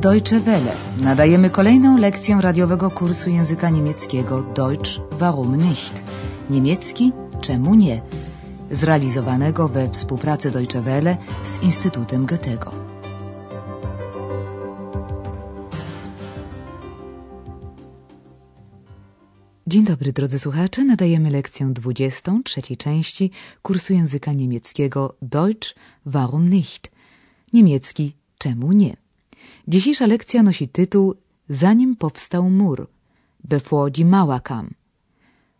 Deutsche Welle. Nadajemy kolejną lekcję radiowego kursu języka niemieckiego Deutsch warum nicht? Niemiecki czemu nie? Zrealizowanego we współpracy Deutsche Welle z Instytutem Goethego. Dzień dobry drodzy słuchacze, nadajemy lekcję 20 trzeciej części kursu języka niemieckiego Deutsch warum nicht? Niemiecki czemu nie? Dzisiejsza lekcja nosi tytuł Zanim powstał mur, bevor die Mauer kam.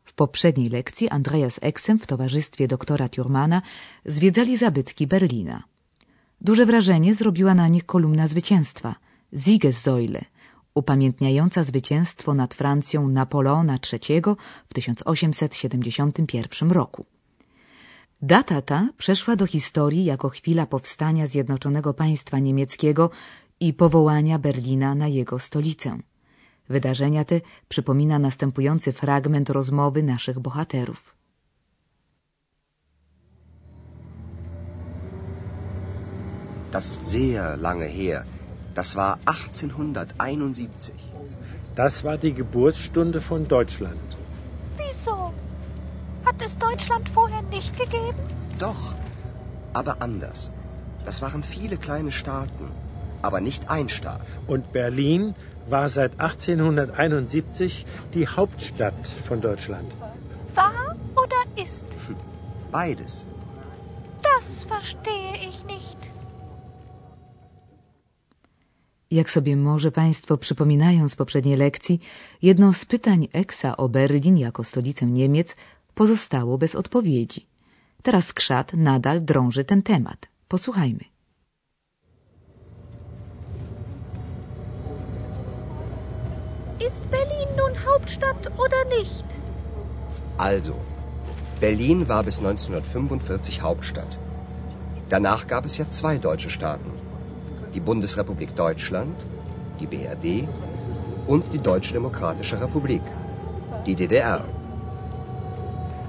W poprzedniej lekcji Andreas Exem w towarzystwie doktora Thurmana zwiedzali zabytki Berlina. Duże wrażenie zrobiła na nich kolumna zwycięstwa, Siegessäule, upamiętniająca zwycięstwo nad Francją Napoleona III w 1871 roku. Data ta przeszła do historii jako chwila powstania Zjednoczonego Państwa Niemieckiego i powołania Berlina na jego stolicę. Wydarzenia te przypomina następujący fragment rozmowy naszych bohaterów. Das ist sehr lange her. Das war 1871. Das war die Geburtsstunde von Deutschland. Wieso? Hat es Deutschland vorher nicht gegeben? Doch, aber anders. Das waren viele kleine Staaten, aber nicht ein Staat. Und Berlin war seit 1871 die Hauptstadt von Deutschland. War oder ist? Beides. Das verstehe ich nicht. Jak sobie może Państwo przypominają z poprzedniej lekcji, jedno z pytań Eksa o Berlin jako stolicę Niemiec pozostało bez odpowiedzi. Teraz Krzat nadal drąży ten temat. Posłuchajmy. Ist Berlin nun Hauptstadt oder nicht? Also, Berlin war bis 1945 Hauptstadt. Danach gab es ja zwei deutsche Staaten. Die Bundesrepublik Deutschland, die BRD, und die Deutsche Demokratische Republik, die DDR.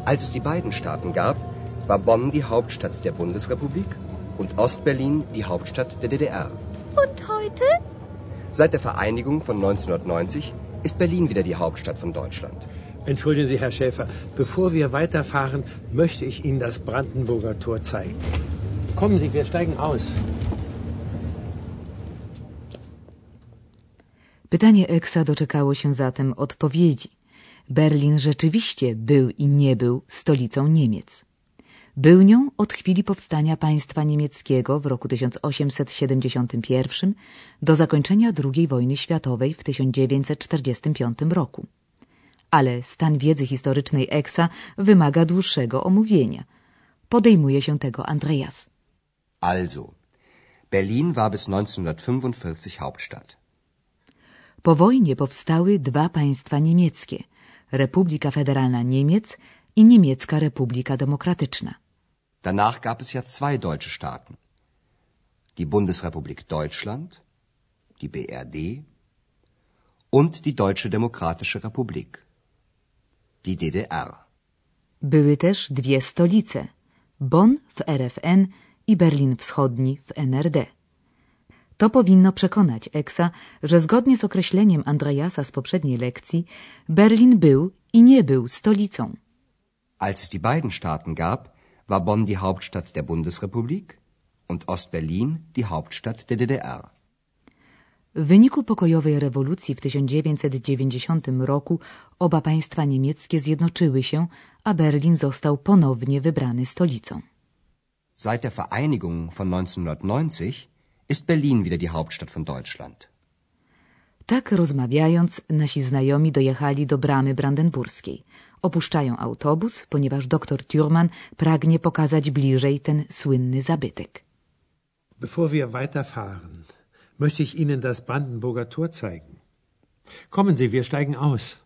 Als es die beiden Staaten gab, war Bonn die Hauptstadt der Bundesrepublik und Ostberlin die Hauptstadt der DDR. Und heute? Seit der Vereinigung von 1990 ist Berlin wieder die Hauptstadt von Deutschland. Entschuldigen Sie, Herr Schäfer, bevor wir weiterfahren, möchte ich Ihnen das Brandenburger Tor zeigen. Kommen Sie, wir steigen aus. Pytanie Eksa doczekało się zatem odpowiedzi. Berlin rzeczywiście był i nie był stolicą Niemiec. Był nią od chwili powstania państwa niemieckiego w roku 1871 do zakończenia II wojny światowej w 1945 roku. Ale stan wiedzy historycznej Eksa wymaga dłuższego omówienia. Podejmuje się tego Andreas. Also, Berlin war bis 1945 Hauptstadt. Po wojnie powstały dwa państwa niemieckie: Republika Federalna Niemiec i Niemiecka Republika Demokratyczna. Danach gab es ja zwei deutsche Staaten. Die Bundesrepublik Deutschland, die BRD und die Deutsche Demokratische Republik, die DDR. Były też dwie stolice: Bonn w RFN i Berlin Wschodni w NRD. To powinno przekonać Eksa, że zgodnie z określeniem Andreasa z poprzedniej lekcji, Berlin był i nie był stolicą. Als es die beiden Staaten gab, war Bonn die Hauptstadt der Bundesrepublik und Ostberlin die Hauptstadt der DDR. W wyniku pokojowej rewolucji w 1990 roku oba państwa niemieckie zjednoczyły się, a Berlin został ponownie wybrany stolicą. Seit der Vereinigung von 1990 ist Berlin wieder die Hauptstadt von Deutschland. Tak rozmawiając, nasi znajomi dojechali do bramy brandenburskiej. Opuszczają autobus, ponieważ doktor Thurman pragnie pokazać bliżej ten słynny zabytek. Bevor wir weiterfahren, möchte ich Ihnen das Brandenburger Tor zeigen. Kommen Sie, wir steigen aus.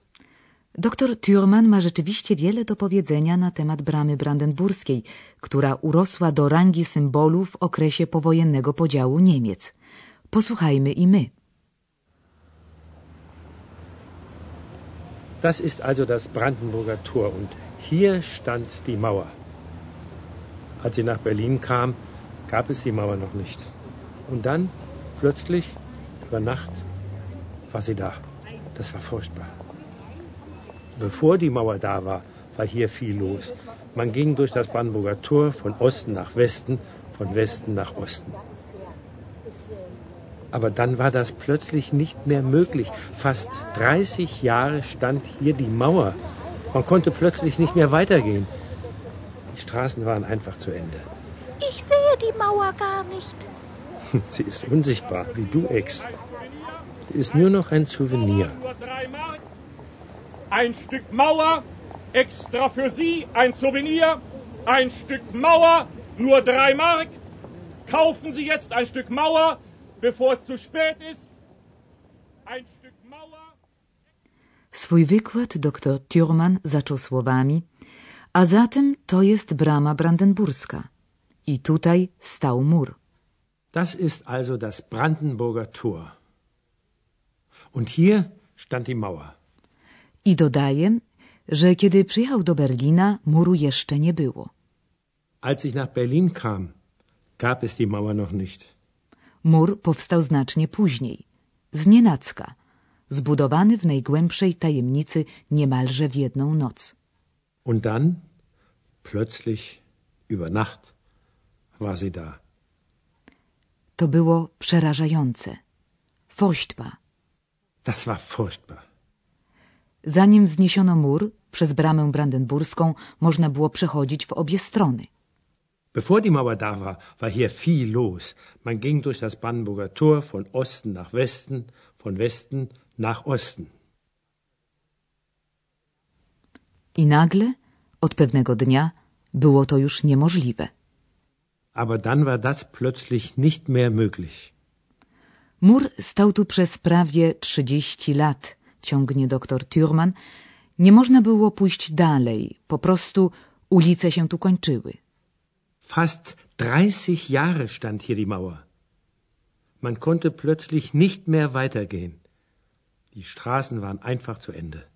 Doktor Thurman ma rzeczywiście wiele do powiedzenia na temat bramy brandenburskiej, która urosła do rangi symbolu w okresie powojennego podziału Niemiec. Posłuchajmy i my. Das ist also das Brandenburger Tor und hier stand die Mauer. Als sie nach Berlin kam, gab es die Mauer noch nicht. Und dann, plötzlich, über Nacht war sie da. Das war furchtbar. Bevor die Mauer da war, war hier viel los. Man ging durch das Brandenburger Tor von Osten nach Westen, von Westen nach Osten. Aber dann war das plötzlich nicht mehr möglich. Fast 30 Jahre stand hier die Mauer. Man konnte plötzlich nicht mehr weitergehen. Die Straßen waren einfach zu Ende. Ich sehe die Mauer gar nicht. Sie ist unsichtbar, wie du, Ex. Sie ist nur noch ein Souvenir. Ein Stück Mauer, extra für Sie, ein Souvenir. Ein Stück Mauer, nur drei Mark. Kaufen Sie jetzt ein Stück Mauer, bevor es zu spät ist. Ein Stück Mauer. Swój wykład dr Thurman zaczął słowami a zatem to jest brama brandenburska. I tutaj stał mur. Das ist also das Brandenburger Tor. Und hier stand die Mauer. I dodaje, że kiedy przyjechał do Berlina, muru jeszcze nie było. Als ich nach Berlin kam, gab es die Mauer noch nicht. Mur powstał znacznie później, z nienacka, zbudowany w najgłębszej tajemnicy niemalże w jedną noc. Und dann, plötzlich, über Nacht, war sie da. To było przerażające. Furchtbar. Das war furchtbar. Zanim wzniesiono mur, przez bramę brandenburską można było przechodzić w obie strony. Bevor die Mauer da war, war hier viel los. Man ging durch das Brandenburger Tor von Osten nach Westen, von Westen nach Osten. I nagle, od pewnego dnia, było to już niemożliwe. Aber dann war das plötzlich nicht mehr möglich. Mur stał tu przez prawie trzydzieści lat, ciągnie doktor Thurman. Nie można było pójść dalej, po prostu ulice się tu kończyły. Fast 30 Jahre stand hier die Mauer. Man konnte plötzlich nicht mehr weitergehen. Die Straßen waren einfach zu Ende.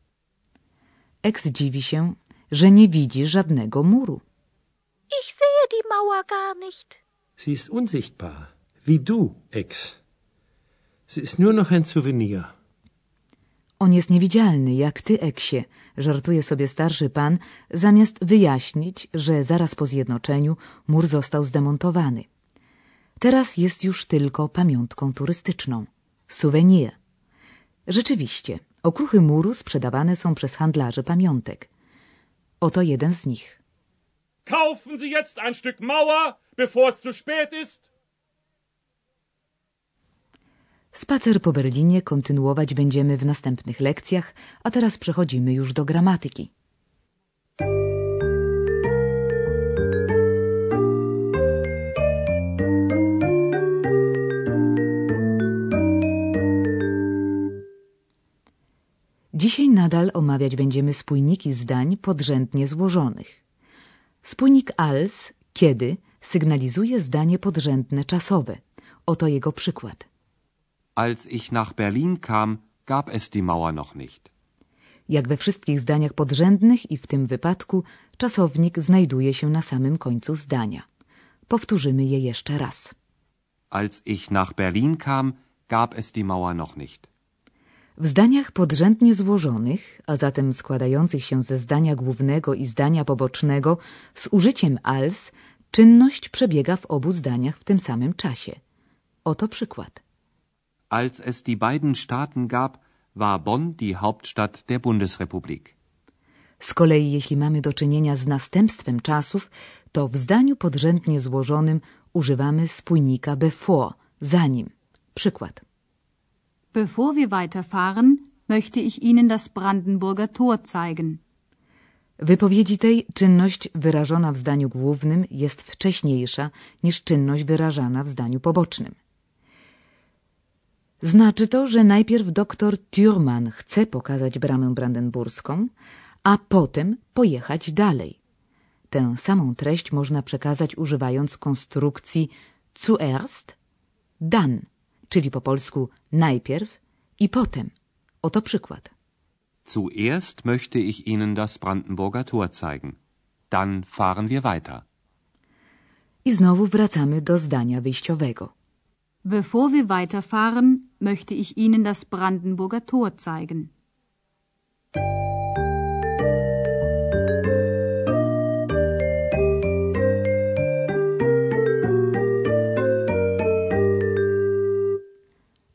Ex dziwi się, że nie widzi żadnego muru. Ich sehe die Mauer gar nicht. Sie ist unsichtbar, wie du, Ex. Sie ist nur noch ein Souvenir. On jest niewidzialny, jak ty, Eksie, żartuje sobie starszy pan, zamiast wyjaśnić, że zaraz po zjednoczeniu mur został zdemontowany. Teraz jest już tylko pamiątką turystyczną. Souvenir. Rzeczywiście, okruchy muru sprzedawane są przez handlarzy pamiątek. Oto jeden z nich. Kaufen Sie jetzt ein Stück Mauer, bevor es zu spät ist. Spacer po Berlinie kontynuować będziemy w następnych lekcjach, a teraz przechodzimy już do gramatyki. Dzisiaj nadal omawiać będziemy spójniki zdań podrzędnie złożonych. Spójnik als, kiedy, sygnalizuje zdanie podrzędne czasowe. Oto jego przykład. Als ich nach Berlin kam, gab es die Mauer noch nicht. Jak we wszystkich zdaniach podrzędnych i w tym wypadku czasownik znajduje się na samym końcu zdania. Powtórzymy je jeszcze raz. Als ich nach Berlin kam, gab es die Mauer noch nicht. W zdaniach podrzędnie złożonych, a zatem składających się ze zdania głównego i zdania pobocznego z użyciem als, czynność przebiega w obu zdaniach w tym samym czasie. Oto przykład. Als es die beiden Staaten gab, war Bonn die Hauptstadt der Bundesrepublik. Z kolei jeśli mamy do czynienia z następstwem czasów, to w zdaniu podrzędnie złożonym używamy spójnika bevor, zanim. Przykład. Bevor wir weiterfahren, möchte ich Ihnen das Brandenburger Tor zeigen. W wypowiedzi tej czynność wyrażona w zdaniu głównym jest wcześniejsza niż czynność wyrażana w zdaniu pobocznym. Znaczy to, że najpierw doktor Thurman chce pokazać bramę brandenburską, a potem pojechać dalej. Tę samą treść można przekazać używając konstrukcji zuerst, dann, czyli po polsku najpierw i potem. Oto przykład. Zuerst möchte ich Ihnen das Brandenburger Tor zeigen. Dann fahren wir weiter. I znowu wracamy do zdania wyjściowego. Bevor wir weiterfahren, möchte ich Ihnen das Brandenburger Tor zeigen.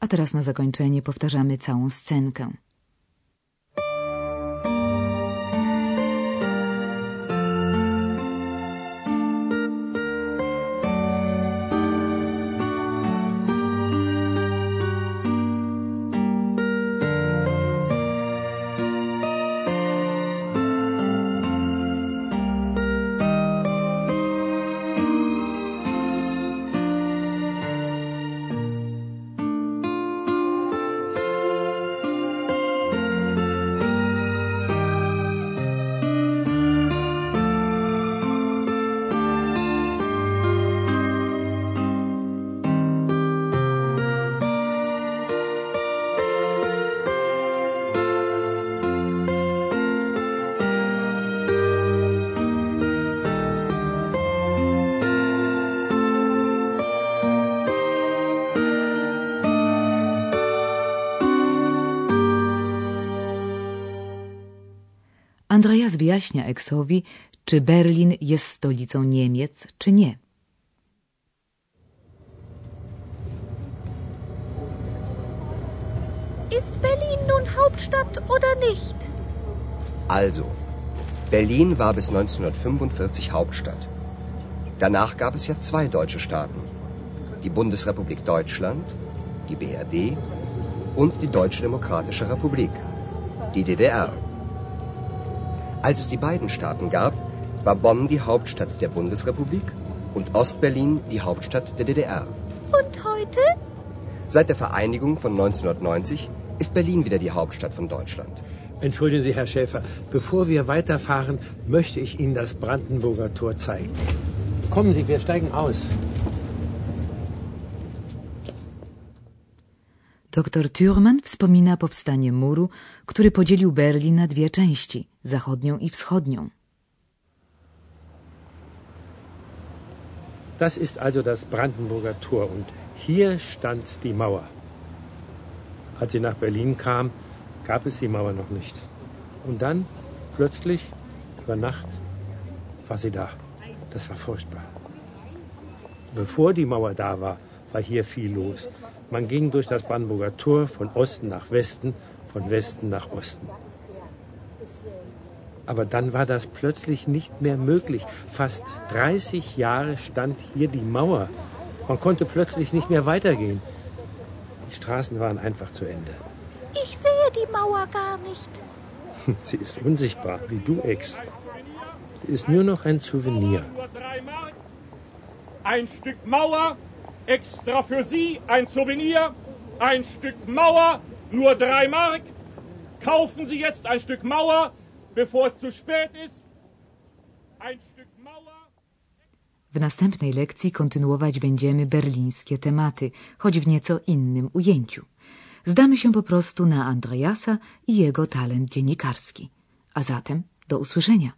A teraz na zakończenie powtarzamy całą scenkę. Andreas wyjaśnia Eksowi, czy Berlin jest stolicą Niemiec, czy nie. Ist Berlin nun Hauptstadt oder nicht? Also, Berlin war bis 1945 Hauptstadt. Danach gab es ja zwei deutsche Staaten. Die Bundesrepublik Deutschland, die BRD und die Deutsche Demokratische Republik, die DDR. Als es die beiden Staaten gab, war Bonn die Hauptstadt der Bundesrepublik und Ostberlin die Hauptstadt der DDR. Und heute? Seit der Vereinigung von 1990 ist Berlin wieder die Hauptstadt von Deutschland. Entschuldigen Sie, Herr Schäfer, bevor wir weiterfahren, möchte ich Ihnen das Brandenburger Tor zeigen. Kommen Sie, wir steigen aus. Doktor Thürmann wspomina powstanie muru, który podzielił Berlin na dwie części, zachodnią i wschodnią. Das ist also das Brandenburger Tor und hier stand die Mauer. Als sie nach Berlin kam, gab es die Mauer noch nicht. Und dann, plötzlich, über Nacht, war sie da. Das war furchtbar. Bevor die Mauer da war, war hier viel los. Man ging durch das Brandenburger Tor von Osten nach Westen, von Westen nach Osten. Aber dann war das plötzlich nicht mehr möglich. Fast 30 Jahre stand hier die Mauer. Man konnte plötzlich nicht mehr weitergehen. Die Straßen waren einfach zu Ende. Ich sehe die Mauer gar nicht. Sie ist unsichtbar, wie du, Ex. Sie ist nur noch ein Souvenir. Nur drei Mark. Ein Stück Mauer, extra für Sie, ein Souvenir. Ein Stück Mauer, nur drei Mark. Kaufen Sie jetzt ein Stück Mauer, bevor es zu spät ist. Ein Stück Mauer. W następnej lekcji kontynuować będziemy berlińskie tematy, choć w nieco innym ujęciu. Zdamy się po prostu na Andreasa i jego talent dziennikarski. A zatem do usłyszenia.